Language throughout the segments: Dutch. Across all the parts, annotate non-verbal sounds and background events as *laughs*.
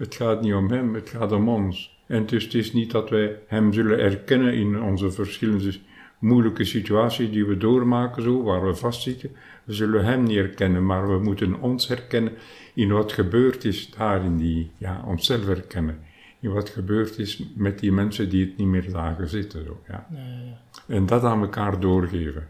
Het gaat niet om hem, het gaat om ons. En dus het is niet dat wij hem zullen erkennen in onze verschillende moeilijke situaties die we doormaken, zo, waar we vastzitten. We zullen hem niet herkennen, maar we moeten ons herkennen in wat gebeurd is daar in die, ja, onszelf herkennen. In wat gebeurd is met die mensen die het niet meer zagen zitten. Zo, ja. En dat aan elkaar doorgeven.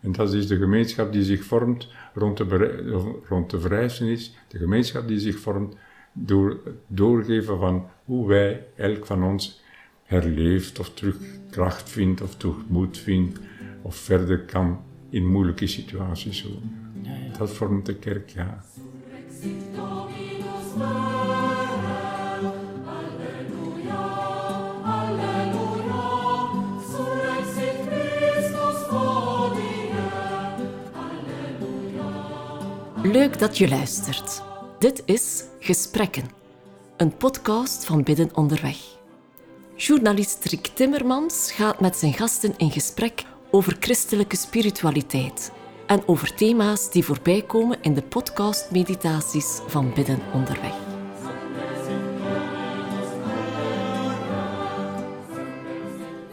En dat is de gemeenschap die zich vormt rond de, rond de verrijzenis, de gemeenschap die zich vormt door het doorgeven van hoe wij, elk van ons, herleeft of terug kracht vindt of terug moed vindt of verder kan in moeilijke situaties. Zo. Ja, ja. Dat vormt de kerk, ja. Leuk dat je luistert. Dit is Gesprekken, een podcast van Bidden Onderweg. Journalist Rick Timmermans gaat met zijn gasten in gesprek over christelijke spiritualiteit en over thema's die voorbij komen in de podcast-meditaties van Bidden Onderweg.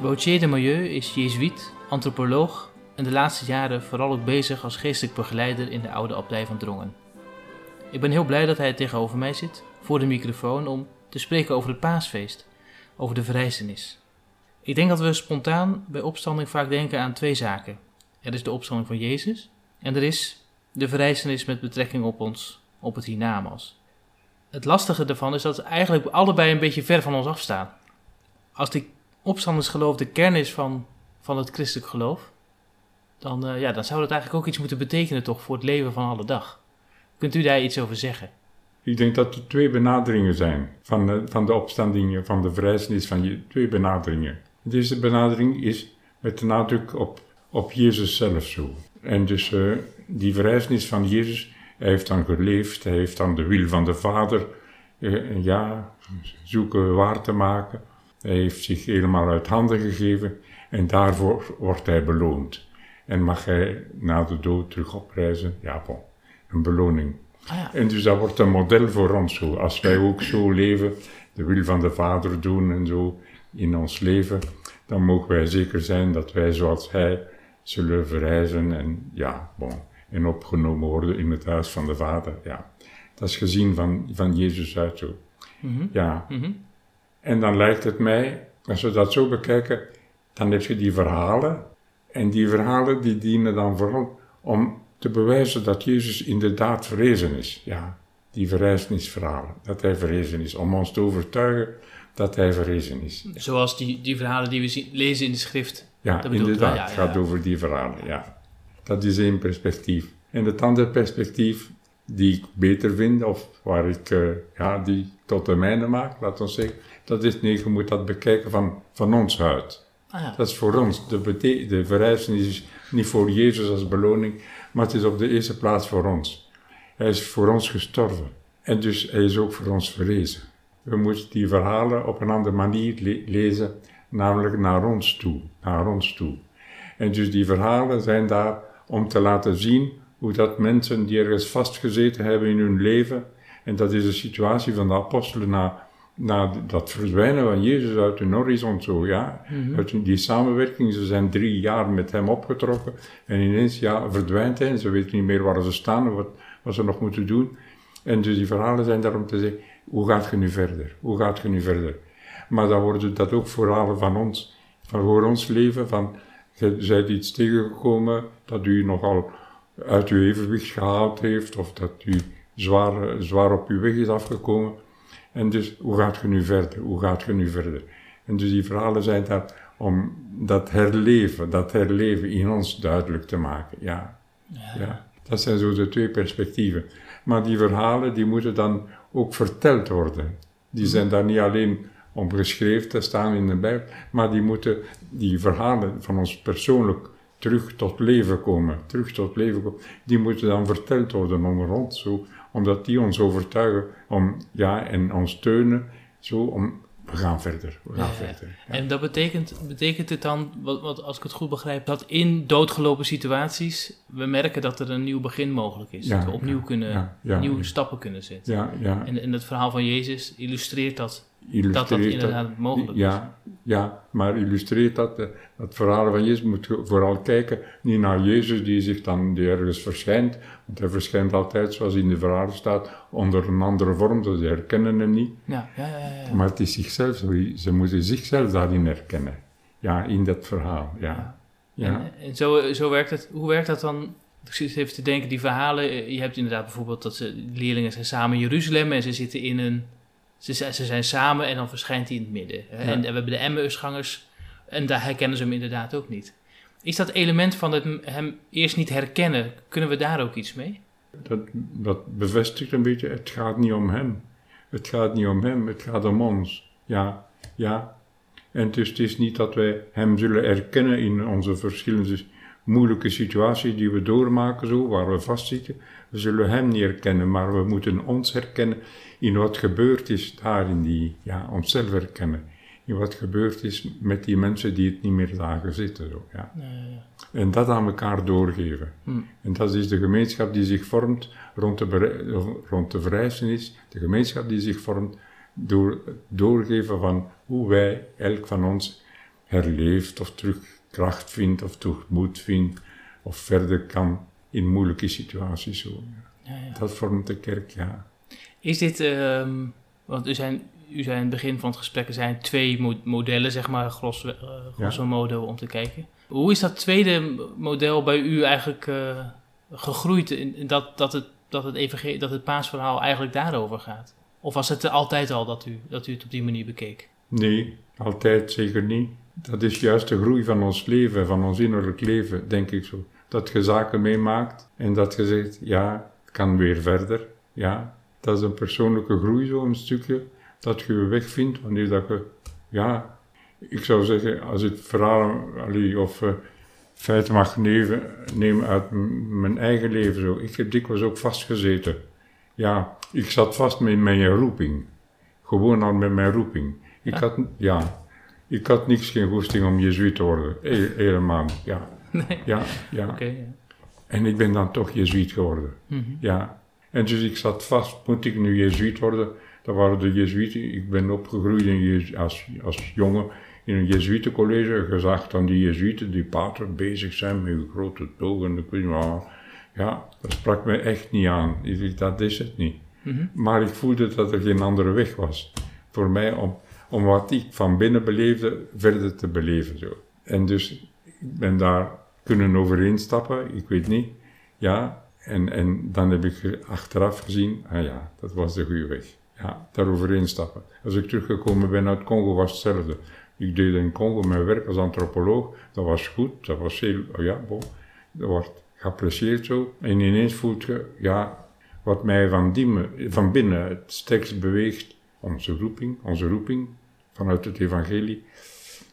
Gauthier de Milieu is jezuïet, antropoloog en de laatste jaren vooral ook bezig als geestelijk begeleider in de oude abdij van Drongen. Ik ben heel blij dat hij tegenover mij zit, voor de microfoon, om te spreken over het paasfeest, over de verrijzenis. Ik denk dat we spontaan bij opstanding vaak denken aan twee zaken. Er is de opstanding van Jezus en er is de verrijzenis met betrekking op ons, op het hiernamaals. Het lastige daarvan is dat ze eigenlijk allebei een beetje ver van ons afstaan. Als die opstandingsgeloof de kern is van, van het christelijk geloof, dan, eh, ja, dan zou dat eigenlijk ook iets moeten betekenen toch voor het leven van alle dag. Kunt u daar iets over zeggen? Ik denk dat er twee benaderingen zijn van de, van de opstandingen, van de verrijzenis van je, twee benaderingen. Deze benadering is met de nadruk op, op Jezus zelf zo. En dus eh, die verrijzenis van Jezus, hij heeft dan geleefd, hij heeft dan de wil van de Vader, eh, ja, zoeken waar te maken. Hij heeft zich helemaal uit handen gegeven en daarvoor wordt hij beloond. En mag hij na de dood terug opreizen? Ja, bon, een beloning. Ah ja. En dus dat wordt een model voor ons zo. Als wij ook zo leven, de wil van de Vader doen en zo in ons leven, dan mogen wij zeker zijn dat wij zoals Hij zullen verrijzen en ja, bon, en opgenomen worden in het huis van de Vader. Ja, dat is gezien van, van Jezus uit zo. Mhm. Ja, Mhm. en dan lijkt het mij, als we dat zo bekijken, dan heb je die verhalen. En die verhalen die dienen dan vooral om te bewijzen dat Jezus inderdaad verrezen is. Ja, die verrijzenisverhalen, dat hij verrezen is. Om ons te overtuigen dat hij verrezen is. Zoals die, die verhalen die we zien, lezen in de schrift. Ja, inderdaad, het ja, gaat ja. over die verhalen, ja. Dat is één perspectief. En het andere perspectief, die ik beter vind, of waar ik, eh, ja, die tot de mijne maak, laat ons zeggen, dat is, nee, je moet dat bekijken van, van ons uit. Ah, ja. Dat is voor ons. De, de verrijzenis is niet voor Jezus als beloning, maar het is op de eerste plaats voor ons. Hij is voor ons gestorven. En dus hij is ook voor ons verrezen. We moeten die verhalen op een andere manier le- lezen, namelijk naar ons toe. Naar ons toe. En dus die verhalen zijn daar om te laten zien hoe dat mensen die ergens vastgezeten hebben in hun leven, en dat is de situatie van de apostelen na, na dat verdwijnen van Jezus uit hun horizon zo, ja. Uit die samenwerking, ze zijn drie jaar met hem opgetrokken en ineens, ja, verdwijnt hij en ze weten niet meer waar ze staan en wat, wat ze nog moeten doen. En dus die verhalen zijn daar om te zeggen, hoe gaat je nu verder? Hoe gaat je nu verder? Maar dan worden dat ook verhalen van ons, van voor ons leven, van je bent iets tegengekomen dat u nogal uit uw evenwicht gehaald heeft, of dat u zwaar, zwaar op uw weg is afgekomen. En dus, hoe gaat je nu verder? Hoe gaat je nu verder? En dus die verhalen zijn daar om dat herleven, dat herleven in ons duidelijk te maken. Ja. ja. Dat zijn zo de twee perspectieven. Maar die verhalen, die moeten dan ook verteld worden. Die zijn daar niet alleen om geschreven te staan in de Bijbel, maar die moeten, die verhalen van ons persoonlijk terug tot leven komen, terug tot leven komen, die moeten dan verteld worden onder ons, zo, omdat die ons overtuigen om, ja, en ons steunen, zo, om we gaan verder, we gaan Ja, verder. Ja. En dat betekent, betekent het dan, wat, wat, als ik het goed begrijp, dat in doodgelopen situaties we merken dat er een nieuw begin mogelijk is. Ja, dat we opnieuw kunnen, nieuwe stappen kunnen zetten. Ja, ja. En, en het verhaal van Jezus illustreert dat, dat dat inderdaad mogelijk is. Ja, ja, maar illustreert dat, eh, dat verhaal van Jezus, moet je vooral kijken, niet naar Jezus die zich dan die ergens verschijnt, want hij verschijnt altijd, zoals in de verhalen staat, onder een andere vorm, dus ze herkennen hem niet, Ja, ja, ja. ja, ja. maar het is zichzelf, ze moeten zichzelf daarin herkennen, ja, in dat verhaal, ja. ja. En, en zo, zo werkt het. Hoe werkt dat dan? Ik zit even te denken, die verhalen. eh, Je hebt inderdaad bijvoorbeeld dat ze, leerlingen zijn samen in Jeruzalem en ze zitten in een. Ze, zijn- ze zijn samen en dan verschijnt hij in het midden. hè. En, we hebben de Emmausgangers en daar herkennen ze hem inderdaad ook niet. Is dat element van het hem eerst niet herkennen, kunnen we daar ook iets mee? Dat, dat bevestigt een beetje, het gaat niet om hem. Het gaat niet om hem, het gaat om ons. Ja, ja. En dus het is niet dat wij hem zullen erkennen in onze verschillende moeilijke situaties die we doormaken, zo, waar we vastzitten. We zullen hem niet herkennen, maar we moeten ons herkennen in wat gebeurd is daar in die, ja, onszelf herkennen. In wat gebeurd is met die mensen die het niet meer zagen zitten, zo, ja. En dat aan elkaar doorgeven. Hm. En dat is de gemeenschap die zich vormt rond de, rond de verrijzenis. De gemeenschap die zich vormt door het doorgeven van hoe wij, elk van ons, herleeft of terug kracht vindt of terug moed vindt of verder kan in moeilijke situaties. Zo. Ja, ja. Dat vormt de kerk, ja. Is dit, ehm, want u zijn, u zei in het begin van het gesprek, er zijn twee mo- modellen, zeg maar, grosso, eh, grosso modo, om te kijken. Hoe is dat tweede model bij u eigenlijk eh, gegroeid, in, dat, dat, het, dat, het evangel- dat het paasverhaal eigenlijk daarover gaat? Of was het altijd al dat u, dat u het op die manier bekeek? Nee, altijd zeker niet. Dat is juist de groei van ons leven, van ons innerlijk leven, denk ik zo. Dat je zaken meemaakt en dat je zegt, ja, het kan weer verder. Ja, dat is een persoonlijke groei zo een stukje. Dat je je weg vindt wanneer dat je, ja, ik zou zeggen, als het verhaal allee, of eh, feiten mag nemen, nemen uit mijn eigen leven zo. Ik heb dikwijls ook vastgezeten. Ja, ik zat vast met mijn roeping. Gewoon al met mijn roeping. Ik Ja? had, ja, ik had niks, geen goesting om jezuïet te worden. He- helemaal niet, ja. *laughs* Nee. Ja, ja. En ik ben dan toch jezuïet geworden. Mhm. Ja. En dus ik zat vast, moet ik nu jezuïet worden? Dat waren de jezuïeten. Ik ben opgegroeid in als, als jongen in een jezuïetencollege. Gezag dan die jezuïeten, die pater, bezig zijn met hun grote togen. Ik weet. Ja, dat sprak me echt niet aan. Ik dacht, dat is het niet. Mhm. Maar ik voelde dat er geen andere weg was voor mij om, om wat ik van binnen beleefde verder te beleven. Zo. En dus ik ben daar kunnen overheen stappen, ik weet niet. Ja, en, en dan heb ik achteraf gezien, ah ja, dat was de goede weg. Ja, daar overheen stappen. Als ik teruggekomen ben uit Congo was hetzelfde. Ik deed in Congo mijn werk als antropoloog, dat was goed, dat was heel, oh ja, bon, dat wordt geapprecieerd zo. En ineens voelt je, ja, wat mij van, die, van binnen het sterkst beweegt, onze roeping, onze roeping vanuit het evangelie,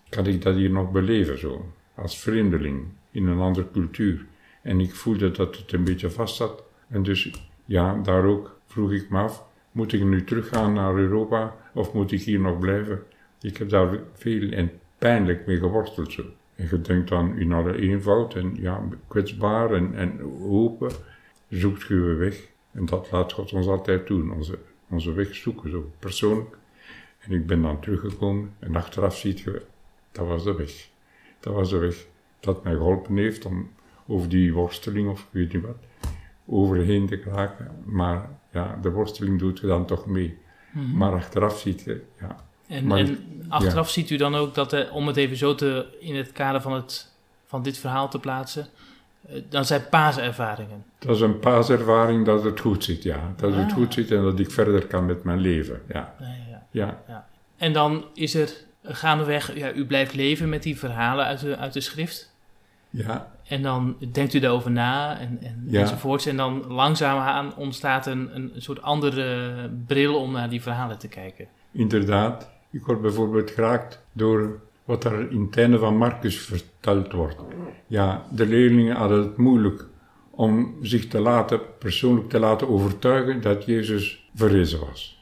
kan ik dat hier nog beleven zo, als vreemdeling in een andere cultuur. En ik voelde dat het een beetje vast zat. En dus, ja, daar ook vroeg ik me af, moet ik nu teruggaan naar Europa of moet ik hier nog blijven? Ik heb daar veel en pijnlijk mee geworsteld zo. En je denkt dan in alle eenvoud en ja, kwetsbaar en, en open, zoekt je weg. En dat laat God ons altijd doen, onze, onze weg zoeken, zo persoonlijk. En ik ben dan teruggekomen en achteraf ziet je, dat was de weg. Dat was de weg dat mij geholpen heeft om over die worsteling of weet niet wat, overheen te geraken. Maar ja, de worsteling doet je dan toch mee. Mhm. Maar achteraf ziet je, ja, En, Maar- en achteraf ziet u dan ook dat, eh, om het even zo te, in het kader van, het, van dit verhaal te plaatsen, eh, dan zijn paaservaringen. dat is een paaservaring dat het goed zit, ja. Dat het Ah. goed zit en dat ik verder kan met mijn leven, ja. Ja, ja. Ja, En dan is er gaandeweg, ja, u blijft leven met die verhalen uit de, uit de schrift. ja, En dan denkt u daarover na en, en, Ja. enzovoorts. En dan langzaamaan ontstaat een, een soort andere bril om naar die verhalen te kijken. inderdaad. Ik word bijvoorbeeld geraakt door wat er in einde van Marcus verteld wordt. Ja, de leerlingen hadden het moeilijk om zich te laten, persoonlijk te laten overtuigen dat Jezus verrezen was.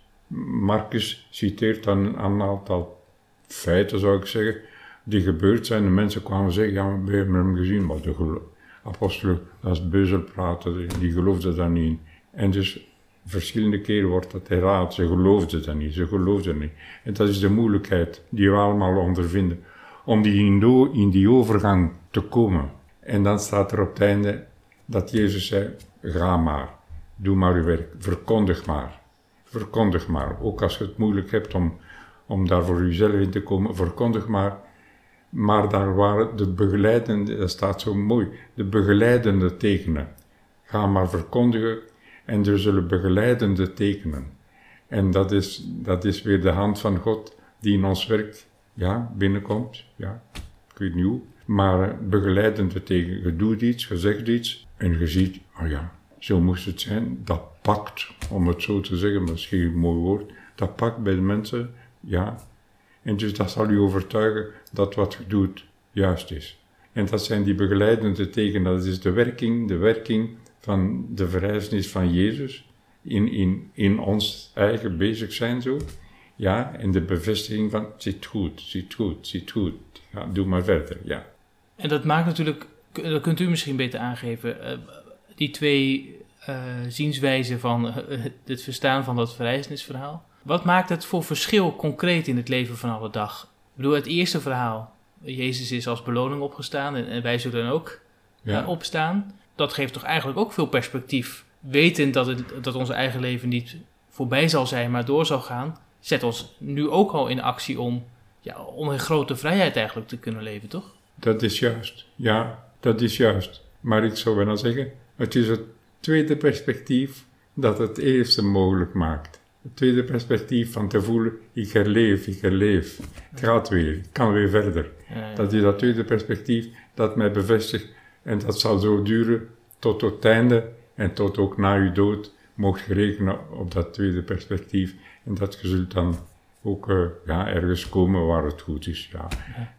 Marcus citeert dan een aantal feiten, zou ik zeggen, die gebeurd zijn. De mensen kwamen zeggen, ja, we hebben hem gezien, maar de apostelen, dat is beuzelpraten, die geloofden daar niet. En dus verschillende keren wordt dat herhaald, ze geloofden dat niet, ze geloofden niet. En dat is de moeilijkheid die we allemaal ondervinden, om die in, in die overgang te komen. En dan staat er op het einde dat Jezus zei, ga maar, doe maar uw werk, verkondig maar. Verkondig maar, ook als je het moeilijk hebt om, om daar voor jezelf in te komen, verkondig maar. Maar daar waren de begeleidende, dat staat zo mooi, de begeleidende tekenen. Ga maar verkondigen en er zullen begeleidende tekenen. En dat is, dat is weer de hand van God die in ons werk ja, binnenkomt. Ja, ik weet niet hoe. Maar begeleidende tekenen. Je doet iets, je zegt iets en je ziet, oh ja, zo moest het zijn. Dat pakt, om het zo te zeggen, misschien een mooi woord. Dat pakt bij de mensen, ja. En dus dat zal u overtuigen dat wat je doet juist is. En dat zijn die begeleidende tekenen. Dat is de werking, de werking van de verrijzenis van Jezus in, in, in ons eigen bezig zijn zo. Ja, en de bevestiging van, zit goed, zit goed, zit goed. Ja, doe maar verder, ja. En dat maakt natuurlijk, dat kunt u misschien beter aangeven, eh, die twee eh, zienswijzen van eh, het verstaan van dat verrijzenisverhaal. Wat maakt het voor verschil concreet in het leven van alle dag? Ik bedoel, het eerste verhaal, Jezus is als beloning opgestaan en, en wij zullen ook Ja. eh, opstaan. Dat geeft toch eigenlijk ook veel perspectief. Wetend dat, het, dat ons eigen leven niet voorbij zal zijn, maar door zal gaan, zet ons nu ook al in actie om, ja, om in grote vrijheid eigenlijk te kunnen leven, toch? Dat is juist. Ja, dat is juist. Maar ik zou bijna zeggen, het is het tweede perspectief dat het eerste mogelijk maakt. Het tweede perspectief van te voelen, ik herleef, ik herleef. Het gaat weer, ik kan weer verder. Dat is dat tweede perspectief dat mij bevestigt. En dat zal zo duren tot het einde en tot ook na uw dood mocht je rekenen op dat tweede perspectief. En dat je zult dan ook eh, ja, ergens komen waar het goed is. Ja.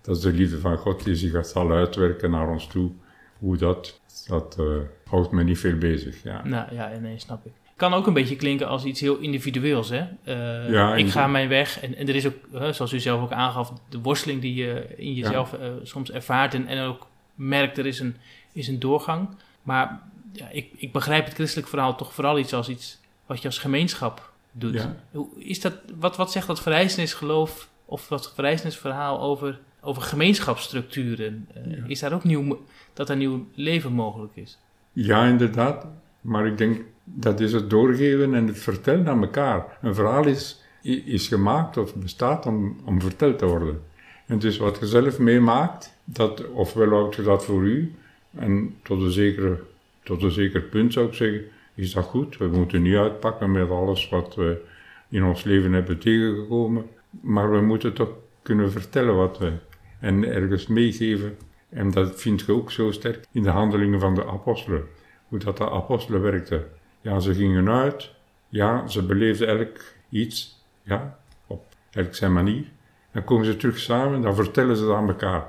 Dat is de liefde van God die zich zal uitwerken naar ons toe. Hoe dat, dat eh, houdt me niet veel bezig. Ja. Nou ja, nee, snap ik. Kan ook een beetje klinken als iets heel individueels, hè? Eh, Ja, ik ga mijn weg. En, en er is ook, zoals u zelf ook aangaf, de worsteling die je in jezelf eh, soms ervaart. En, en ook merkt, er is een, is een doorgang. Maar ja, ik, ik begrijp het christelijk verhaal toch vooral iets als iets wat je als gemeenschap doet. Ja. Hoe is dat, wat, wat zegt dat verrijzenisgeloof of dat verrijzenisverhaal over, over gemeenschapsstructuren? Eh, Ja. Is daar ook nieuw, dat er nieuw leven mogelijk is? Ja, inderdaad. Maar ik denk dat is het doorgeven en het vertellen aan elkaar. Een verhaal is, is gemaakt of bestaat om, om verteld te worden. En dus wat je zelf meemaakt, dat, ofwel houdt je dat voor u, en tot een, zekere, tot een zeker punt zou ik zeggen, is dat goed. We moeten niet uitpakken met alles wat we in ons leven hebben tegengekomen, maar we moeten toch kunnen vertellen wat we en ergens meegeven. En dat vind je ook zo sterk in de handelingen van de apostelen. Hoe dat de apostelen werkten. Ja, ze gingen uit. Ja, ze beleefden elk iets. Ja, op elk zijn manier. Dan komen ze terug samen, dan vertellen ze het aan elkaar.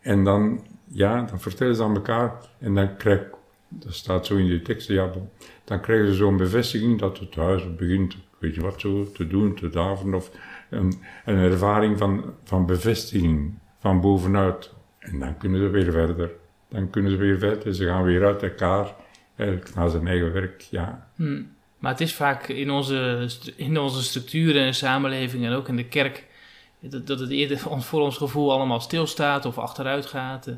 En dan, ja, dan vertellen ze aan elkaar. En dan krijg dat staat zo in de teksten, ja, dan, krijgen ze zo'n bevestiging dat het huis begint, weet je wat, zo te doen, te daveren. Of een, een ervaring van, van bevestiging van bovenuit. En dan kunnen ze weer verder. Dan kunnen ze weer verder. Ze gaan weer uit elkaar. Elk naar zijn eigen werk, ja. Hm. Maar het is vaak in onze, in onze structuren en samenleving en ook in de kerk dat, dat het eerder voor ons- gevoel allemaal stilstaat of achteruit gaat. Eh,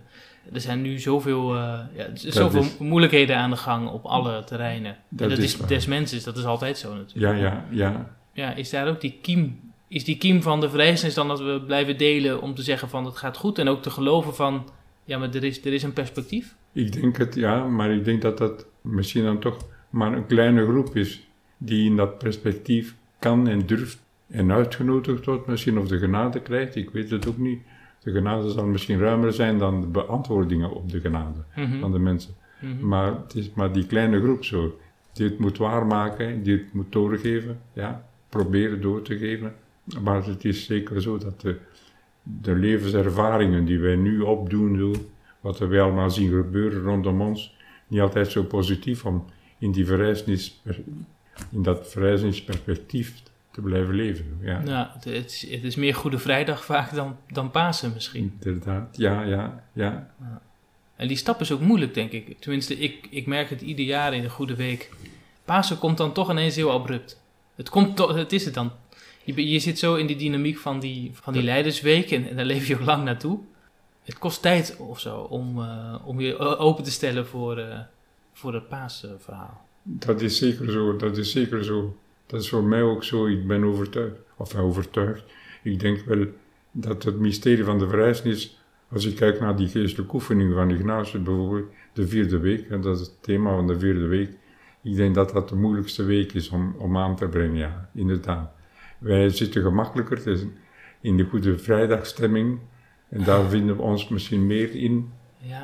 Er zijn nu zoveel, eh, ja, zoveel is- moeilijkheden aan de gang op alle terreinen. Dat en dat is des mensen, dat is altijd zo natuurlijk. Ja, ja, ja. Ja, is daar ook die kiem, is die kiem van de verrijzenis dan dat we blijven delen om te zeggen van het gaat goed en ook te geloven van, ja maar er is, er is een perspectief? Ik denk het, ja, maar ik denk dat dat misschien dan toch maar een kleine groep is die in dat perspectief kan en durft en uitgenodigd wordt misschien of de genade krijgt. Ik weet het ook niet. De genade zal misschien ruimer zijn dan de beantwoordingen op de genade Mhm, van de mensen. mhm. Maar het is maar die kleine groep zo, die het moet waarmaken, die het moet doorgeven, ja, proberen door te geven. Maar het is zeker zo dat de, de levenservaringen die wij nu opdoen, zo, wat wij allemaal zien gebeuren rondom ons, niet altijd zo positief om in, die verrijzenis, in dat verrijzenisperspectief te blijven leven. Ja, Nou, het, is, het is meer Goede Vrijdag vaak dan, dan Pasen misschien. inderdaad. Ja, ja, ja. En die stap is ook moeilijk, denk ik. Tenminste, ik, ik merk het ieder jaar in de Goede Week. Pasen komt dan toch ineens heel abrupt. Het, komt het is het dan. Je, zit zo in die dynamiek van die, van die Leidersweek en, en daar leef je ook lang naartoe. Het kost tijd of zo om, eh, om je open te stellen voor, eh, voor het paasverhaal. Dat is zeker zo, dat is zeker zo. Dat is voor mij ook zo, ik ben overtuigd, of overtuigd. Ik denk wel dat het mysterie van de verrijzenis, als ik kijk naar die geestelijke oefening van Ignatius bijvoorbeeld, de vierde week, en dat is het thema van de vierde week, ik denk dat dat de moeilijkste week is om, om aan te brengen, ja, inderdaad. Wij zitten gemakkelijker is in de Goede Vrijdagstemming, en daar *laughs* vinden we ons misschien meer in,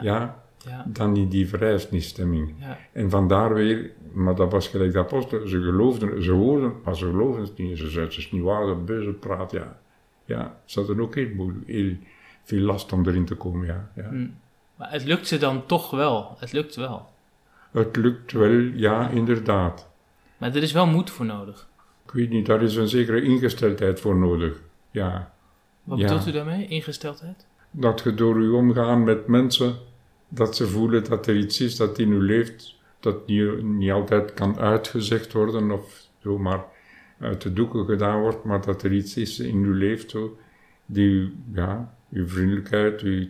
Ja, ja, dan in die verrijzenisstemming. ja. En vandaar weer, maar dat was gelijk de apostelen, ze geloofden, ze hoorden, maar ze geloofden het niet. Ze zeiden, het is niet waar, dat beuze praat, ja. Ja, ze hadden ook heel veel last om erin te komen, ja. ja. Hm. Maar het lukt ze dan toch wel. Het lukt wel. Het lukt wel, ja, inderdaad. Maar er is wel moed voor nodig. Ik weet niet, daar is een zekere ingesteldheid voor nodig, ja. Wat Ja. bedoelt u daarmee? Ingesteldheid? Dat je door je omgaan met mensen, dat ze voelen dat er iets is dat in u leeft, dat niet, niet altijd kan uitgezegd worden of zomaar uit de doeken gedaan wordt, maar dat er iets is in u leeft, zo, die, ja, uw vriendelijkheid, uw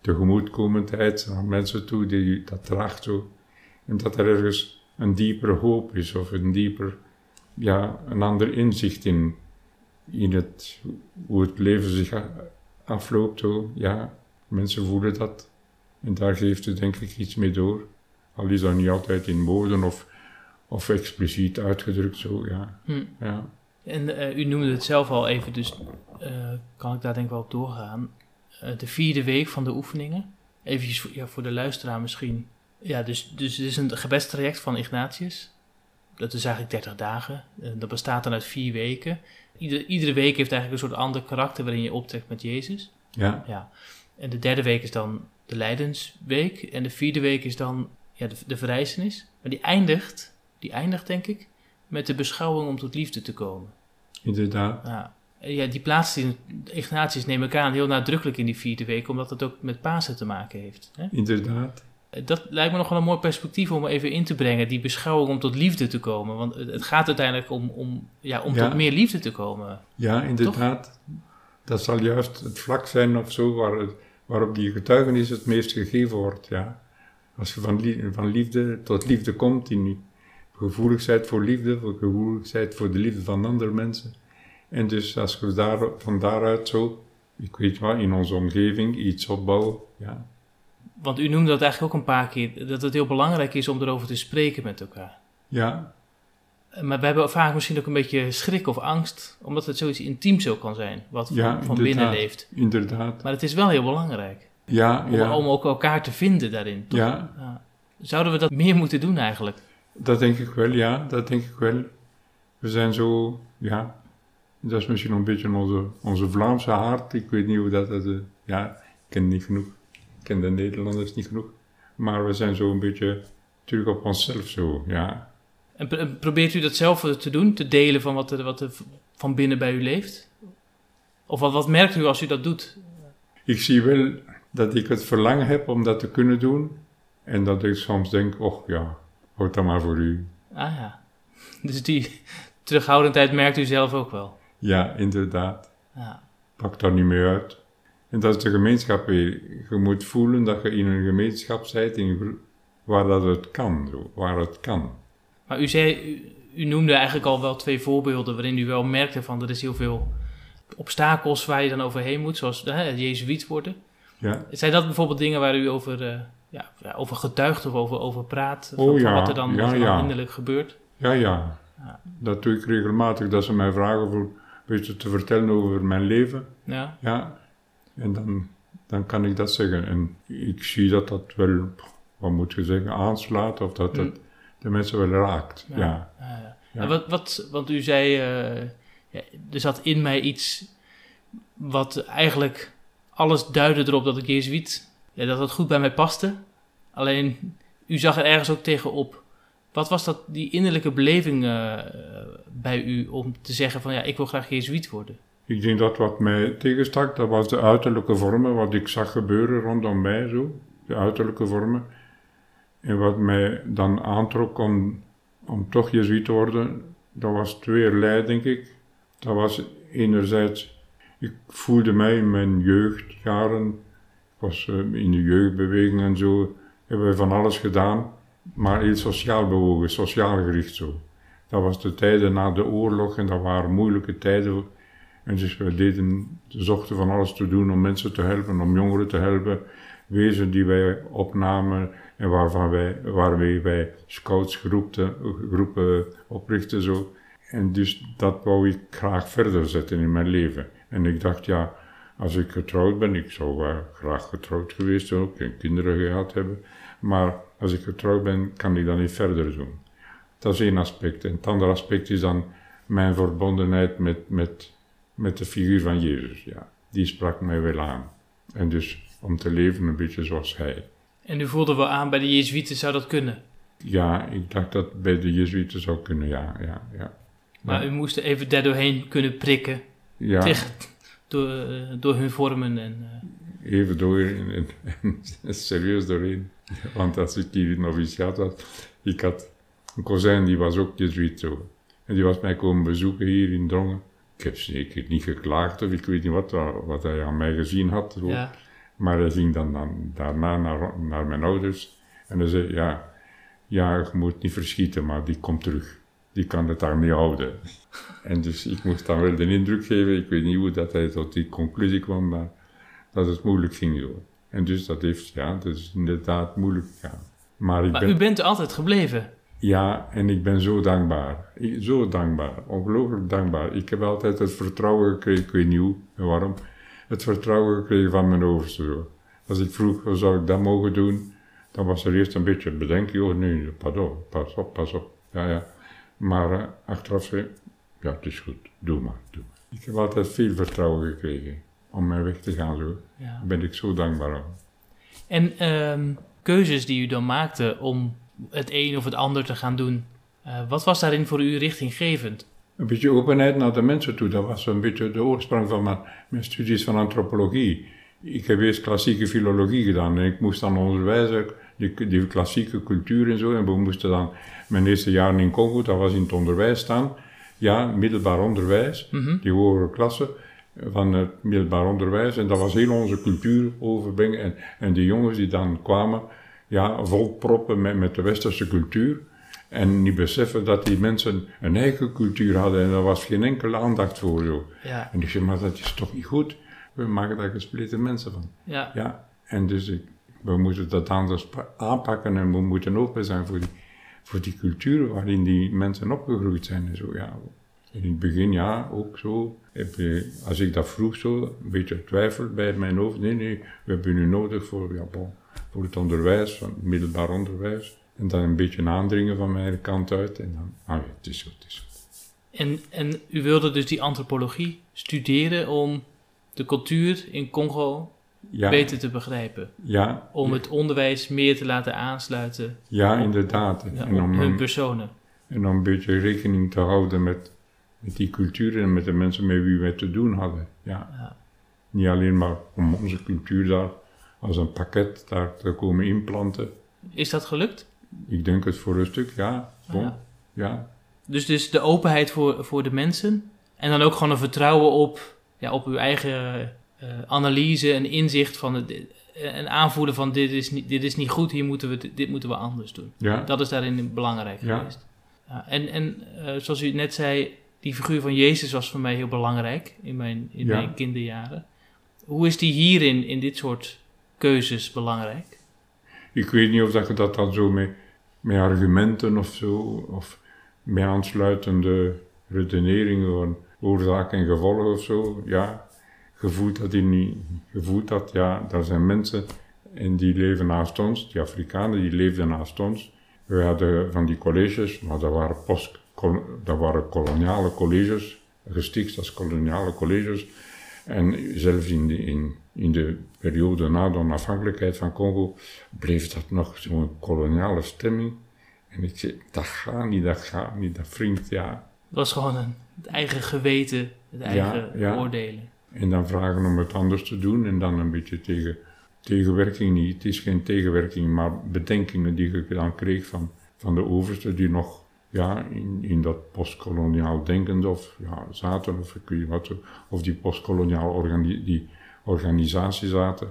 tegemoetkomendheid aan mensen toe, die dat draagt zo. En dat er ergens een dieper hoop is of een dieper, ja, een ander inzicht in, in het, hoe het leven zich afloopt. Zo. Ja, mensen voelen dat. En daar geeft u denk ik iets mee door. Al is dat niet altijd in woorden of, of expliciet uitgedrukt zo, ja. Hm. ja. En eh, u noemde het zelf al even, dus eh, kan ik daar denk ik wel op doorgaan. Eh, de vierde week van de oefeningen. Even voor, ja, voor de luisteraar misschien. Ja, dus, dus het is een gebedstraject van Ignatius. Dat is eigenlijk 30 dagen. Eh, dat bestaat dan uit vier weken. Ieder, iedere week heeft eigenlijk een soort ander karakter waarin je optrekt met Jezus. Ja, Ja. En de derde week is dan de Lijdensweek. En de vierde week is dan ja, de, de verrijzenis. Maar die eindigt, die eindigt denk ik, met de beschouwing om tot liefde te komen. inderdaad. Ja, ja die plaatst in Ignatius, neem ik aan, heel nadrukkelijk in die vierde week, omdat het ook met Pasen te maken heeft. Hè? Inderdaad. Dat lijkt me nog wel een mooi perspectief om even in te brengen, die beschouwing om tot liefde te komen. Want het gaat uiteindelijk om, om, ja, om Ja. tot meer liefde te komen. Ja, inderdaad. Dat zal juist het vlak zijn of zo waar het, waarop die getuigenis het meest gegeven wordt, ja. Als je van, lie- van liefde tot liefde komt, in gevoeligheid voor liefde, voor gevoeligheid voor de liefde van andere mensen. En dus als we daar, van daaruit zo, ik weet wat, in onze omgeving iets opbouwen, ja. Want u noemde dat eigenlijk ook een paar keer, dat het heel belangrijk is om erover te spreken met elkaar. Ja, Maar we hebben vaak misschien ook een beetje schrik of angst, omdat het zoiets intiems ook kan zijn, wat van, Ja, van inderdaad. binnen leeft. inderdaad. Maar het is wel heel belangrijk, Ja, om, ja, om ook elkaar te vinden daarin. toch? ja, Ja. Zouden we dat meer moeten doen eigenlijk? dat denk ik wel, ja, dat denk ik wel. We zijn zo, ja, dat is misschien een beetje onze, onze Vlaamse hart. Ik weet niet hoe dat, dat eh, ja, ik ken niet genoeg. Ik ken de Nederlanders niet genoeg. Maar we zijn zo een beetje terug op onszelf zo, ja. En pro- en probeert u dat zelf te doen, te delen van wat er, wat er van binnen bij u leeft? Of wat, wat merkt u als u dat doet? Ik zie wel dat ik het verlangen heb om dat te kunnen doen. En dat ik soms denk, och ja, houd dat maar voor u. Ah ja, *laughs* dus die terughoudendheid merkt u zelf ook wel. Ja, inderdaad. Ja. Pak daar niet meer uit. En dat is de gemeenschap weer. Je moet voelen dat je in een gemeenschap bent in waar dat het kan, waar het kan. Maar u zei, u, u noemde eigenlijk al wel twee voorbeelden waarin u wel merkte van er is heel veel obstakels waar je dan overheen moet, zoals hè, het jezuïet worden. Ja, Zijn dat bijvoorbeeld dingen waar u over, eh, ja, over getuigt of over, over praat? Van, Oh van ja, wat er dan, ja, ja. innerlijk gebeurt? ja, ja. Ja. Dat doe ik regelmatig, dat ze mij vragen voor een beetje te vertellen over mijn leven. Ja, Ja, en dan, dan kan ik dat zeggen. En ik zie dat dat wel, wat moet je zeggen, aanslaat of dat Hm. het de mensen wel raakt. Ja, ja. ja. Ja. En wat, wat, want u zei, eh, er zat in mij iets wat eigenlijk alles duidde erop dat ik jezuïet, ja, dat dat goed bij mij paste. Alleen, u zag er ergens ook tegenop Wat was dat, die innerlijke beleving eh, bij u om te zeggen van ja, ik wil graag Jezuïet worden? Ik denk dat wat mij tegenstak, dat was de uiterlijke vormen, wat ik zag gebeuren rondom mij zo, de uiterlijke vormen. En wat mij dan aantrok om, om toch Jezuïet te worden, dat was tweeërlei, denk ik. Dat was enerzijds, ik voelde mij in mijn jeugdjaren, ik was eh, in de jeugdbeweging en zo, hebben we van alles gedaan, maar heel sociaal bewogen, sociaal gericht zo. Dat was de tijden na de oorlog en dat waren moeilijke tijden. En dus we deden, zochten van alles te doen om mensen te helpen, om jongeren te helpen. Wezen die wij opnamen en waarvan wij, waarmee wij scoutsgroepen groepen oprichten zo. En dus dat wou ik graag verder zetten in mijn leven. En ik dacht, ja, als ik getrouwd ben, ik zou wel graag getrouwd geweest zijn, ook en kinderen gehad hebben. Maar als ik getrouwd ben, kan ik dat niet verder doen. Dat is één aspect. En het andere aspect is dan mijn verbondenheid met, met, met de figuur van Jezus. Ja, die sprak mij wel aan. En dus om te leven een beetje zoals hij. En u voelde wel aan bij de Jezuïeten zou dat kunnen? Ja, ik dacht dat bij de Jezuïeten zou kunnen, ja. ja, ja. Maar u moest er even daardoorheen kunnen prikken. ja. Tegen, door, eh, door hun vormen en... eh, even door en, en serieus doorheen. Want als ik hier in noviciaat was, ik had een kozijn die was ook jezuïet zo. En die was mij komen bezoeken hier in Drongen. Ik heb zeker niet geklaagd of ik weet niet wat, wat hij aan mij gezien had. ja. Maar hij ging dan, dan daarna naar, naar mijn ouders en hij zei, ja, ja, je moet niet verschieten, maar die komt terug. Die kan het daar niet houden. *laughs* En dus ik moest dan wel de indruk geven, ik weet niet hoe dat hij tot die conclusie kwam, maar dat het moeilijk ging zo. En dus dat heeft, ja, dat is inderdaad moeilijk gegaan. Maar ik Maar ben, u bent er altijd gebleven. Ja, en ik ben zo dankbaar. Ik- Zo dankbaar, ongelooflijk dankbaar. Ik heb altijd het vertrouwen gekregen, ik weet niet hoe en waarom, het vertrouwen gekregen van mijn overste. zo. Als ik vroeg, hoe zou ik dat mogen doen, dan was er eerst een beetje bedenken, oh nee, pardon, pas op, pas op. Ja, ja. Maar eh, achteraf zei ja, het is goed, doe maar, doe maar. Ik heb altijd veel vertrouwen gekregen om mijn weg te gaan zo. Ja. Daar ben ik zo dankbaar om. En ehm, keuzes die u dan maakte om het een of het ander te gaan doen, eh, wat was daarin voor u richtinggevend? Een beetje openheid naar de mensen toe, dat was een beetje de oorsprong van mijn, mijn studies van antropologie. Ik heb eerst klassieke filologie gedaan en ik moest dan onderwijzen, die, die klassieke cultuur en zo. En we moesten dan, mijn eerste jaren in Congo, dat was in het onderwijs staan. Ja, middelbaar onderwijs, Mhm. die hogere klasse van het middelbaar onderwijs. En dat was heel onze cultuur overbrengen. En, en die jongens die dan kwamen, ja, volproppen met, met de westerse cultuur. En niet beseffen dat die mensen een eigen cultuur hadden en daar was geen enkele aandacht voor. Zo. Ja, En ik zei, maar dat is toch niet goed? We maken daar gespleten mensen van. ja. Ja, en dus ik, we moeten dat anders pa- aanpakken en we moeten open zijn voor die, voor die cultuur waarin die mensen opgegroeid zijn en zo. Ja. In het begin, ja, ook zo. Heb je, als ik dat vroeg zo, een beetje twijfel bij mijn hoofd. Nee, nee, we hebben u nodig voor, ja, bon, voor het onderwijs, van het middelbaar onderwijs. En dan een beetje aandringen van mijn kant uit. En dan, ah ja, het is goed, het is goed. En, en u wilde dus die antropologie studeren om de cultuur in Congo Ja, beter te begrijpen. ja, Om het onderwijs meer te laten aansluiten ja, inderdaad. ja, en om, hun een- personen. En om een beetje rekening te houden met, met die cultuur en met de mensen met wie wij te doen hadden. Ja. Ja. Niet alleen maar om onze cultuur daar als een pakket daar te komen inplanten. Is dat gelukt? Ik denk het voor een stuk, ja. Bon, Ja. ja. Dus, dus de openheid voor, voor de mensen. En dan ook gewoon een vertrouwen op, ja, op uw eigen eh, analyse en inzicht van het, en aanvoelen van dit is, niet, dit is niet goed, hier moeten we, dit moeten we anders doen. ja. Dat is daarin belangrijk Ja. geweest. Ja, en en eh, zoals u net zei, die figuur van Jezus was voor mij heel belangrijk in mijn, in mijn kinderjaren. Hoe is die hierin, in dit soort keuzes, belangrijk? Ik weet niet of je dat dan zo met, met argumenten of zo, of met aansluitende redeneringen van oorzaak en gevolg of zo, ja. Je voelt dat, die niet, je voelt dat, ja, daar zijn mensen en die leven naast ons, die Afrikanen, die leefden naast ons. We hadden van die colleges, maar dat waren, post, dat waren koloniale colleges, gesticht als koloniale colleges. En zelfs in de, in, in de periode na de onafhankelijkheid van Congo bleef dat nog zo'n koloniale stemming. En ik zei, dat gaat niet, dat gaat niet, dat vriend, ja. Het was gewoon een, het eigen geweten, het eigen ja. oordelen. En dan vragen om het anders te doen en dan een beetje tegen, tegenwerking niet. Het is geen tegenwerking, maar bedenkingen die ik dan kreeg van, van de overste die nog ja, in, in dat postkoloniaal denken of ja, zaten, of ik weet wat, of die postkoloniaal organi die organisatie zaten.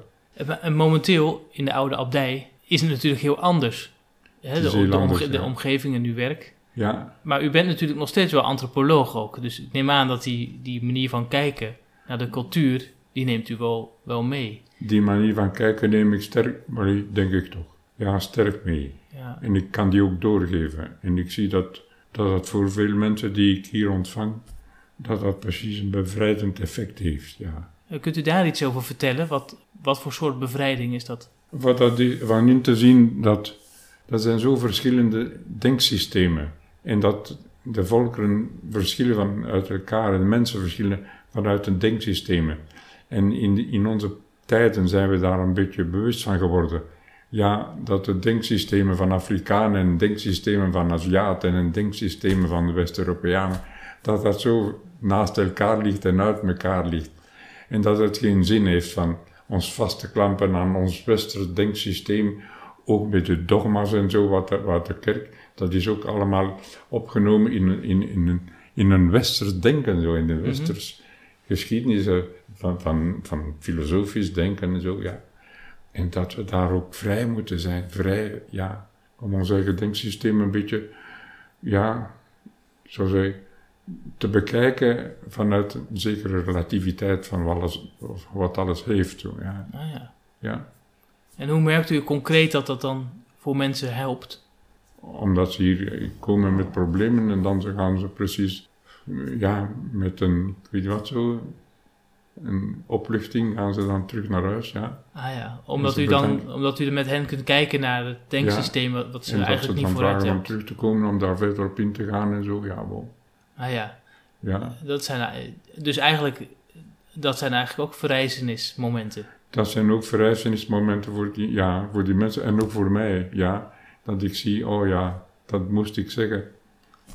En momenteel in de oude abdij is het natuurlijk heel anders. Hè, de, de, de omgeving en uw werk. Ja. Maar u bent natuurlijk nog steeds wel antropoloog ook. Dus ik neem aan dat die, die manier van kijken naar de cultuur, die neemt u wel, wel mee. Die manier van kijken neem ik sterk, maar denk ik toch. Ja, sterk mee. Ja. En ik kan die ook doorgeven. En ik zie dat, dat het voor veel mensen die ik hier ontvang, dat dat precies een bevrijdend effect heeft. Ja. Kunt u daar iets over vertellen? Wat, wat voor soort bevrijding is dat? Wat dat van in te zien dat dat zijn zo verschillende denksystemen. En dat de volkeren verschillen van uit elkaar en mensen verschillen vanuit hun denksystemen. En in, in onze tijden zijn we daar een beetje bewust van geworden. Ja, dat de denksystemen van Afrikanen en denksystemen van Aziaten en denksystemen van de West-Europeanen, dat dat zo naast elkaar ligt en uit elkaar ligt. En dat het geen zin heeft van ons vast te klampen aan ons westers denksysteem, ook met de dogma's en zo, wat de, wat de kerk, dat is ook allemaal opgenomen in, in, in, een, in een westers denken, zo, in de westers geschiedenis van, van, van filosofisch denken en zo, ja. En dat we daar ook vrij moeten zijn, vrij, ja, om ons eigen denksysteem een beetje, ja, zo zeg te bekijken vanuit een zekere relativiteit van wat alles, wat alles heeft. Zo, ja. Ah, ja. Ja. En hoe merkt u concreet dat dat dan voor mensen helpt? Omdat ze hier komen met problemen en dan gaan ze precies, ja, met een, weet je wat zo, een opluchting gaan ze dan terug naar huis, ja. Ah ja, omdat u dan, omdat u met hen kunt kijken naar het denksysteem wat, wat ze en eigenlijk dat niet ze dan vooruit vragen om hebben. terug te komen, om daar verder op in te gaan en zo, ja, wel. Ah ja, Ja, dat zijn, dus eigenlijk, dat zijn eigenlijk ook verrijzenismomenten. dat zijn ook verrijzenismomenten voor die, ja, voor die mensen en ook voor mij, ja. Dat ik zie, oh ja, dat moest ik zeggen.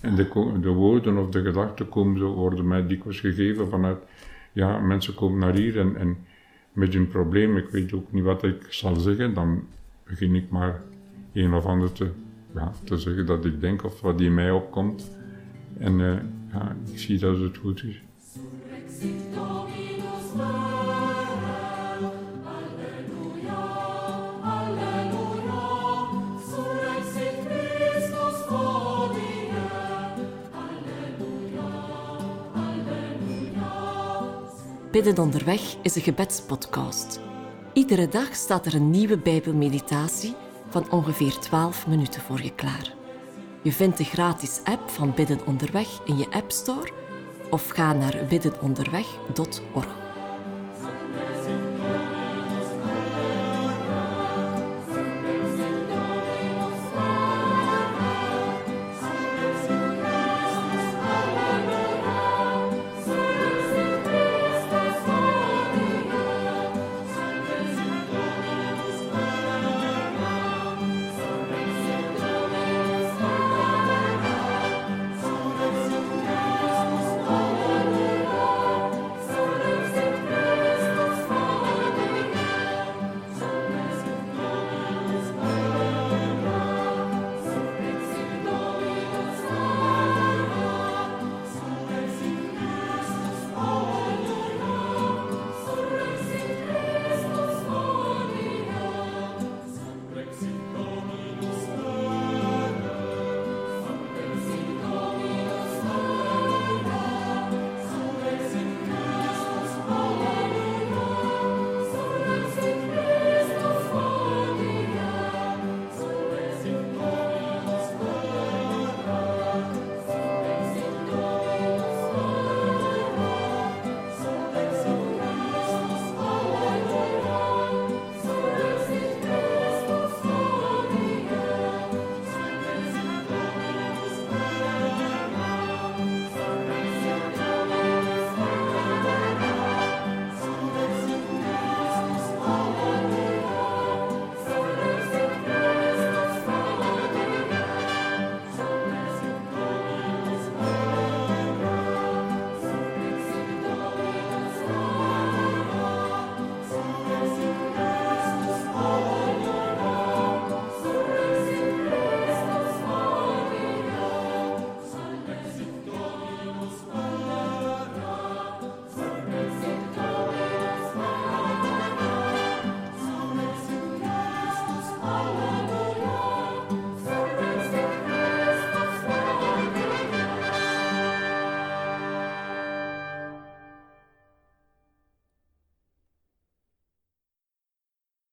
En de, de woorden of de gedachten komen zo, worden mij dikwijls gegeven vanuit, ja, mensen komen naar hier en, en met hun probleem, ik weet ook niet wat ik zal zeggen, dan begin ik maar een of ander te, ja, te zeggen dat ik denk of wat in mij opkomt. En eh, ja, ik zie dat het goed is. Bidden onderweg is een gebedspodcast. Iedere dag staat er een nieuwe Bijbelmeditatie van ongeveer 12 minuten voor je klaar. Je vindt de gratis app van Bidden onderweg in je App Store of ga naar biddenonderweg.org.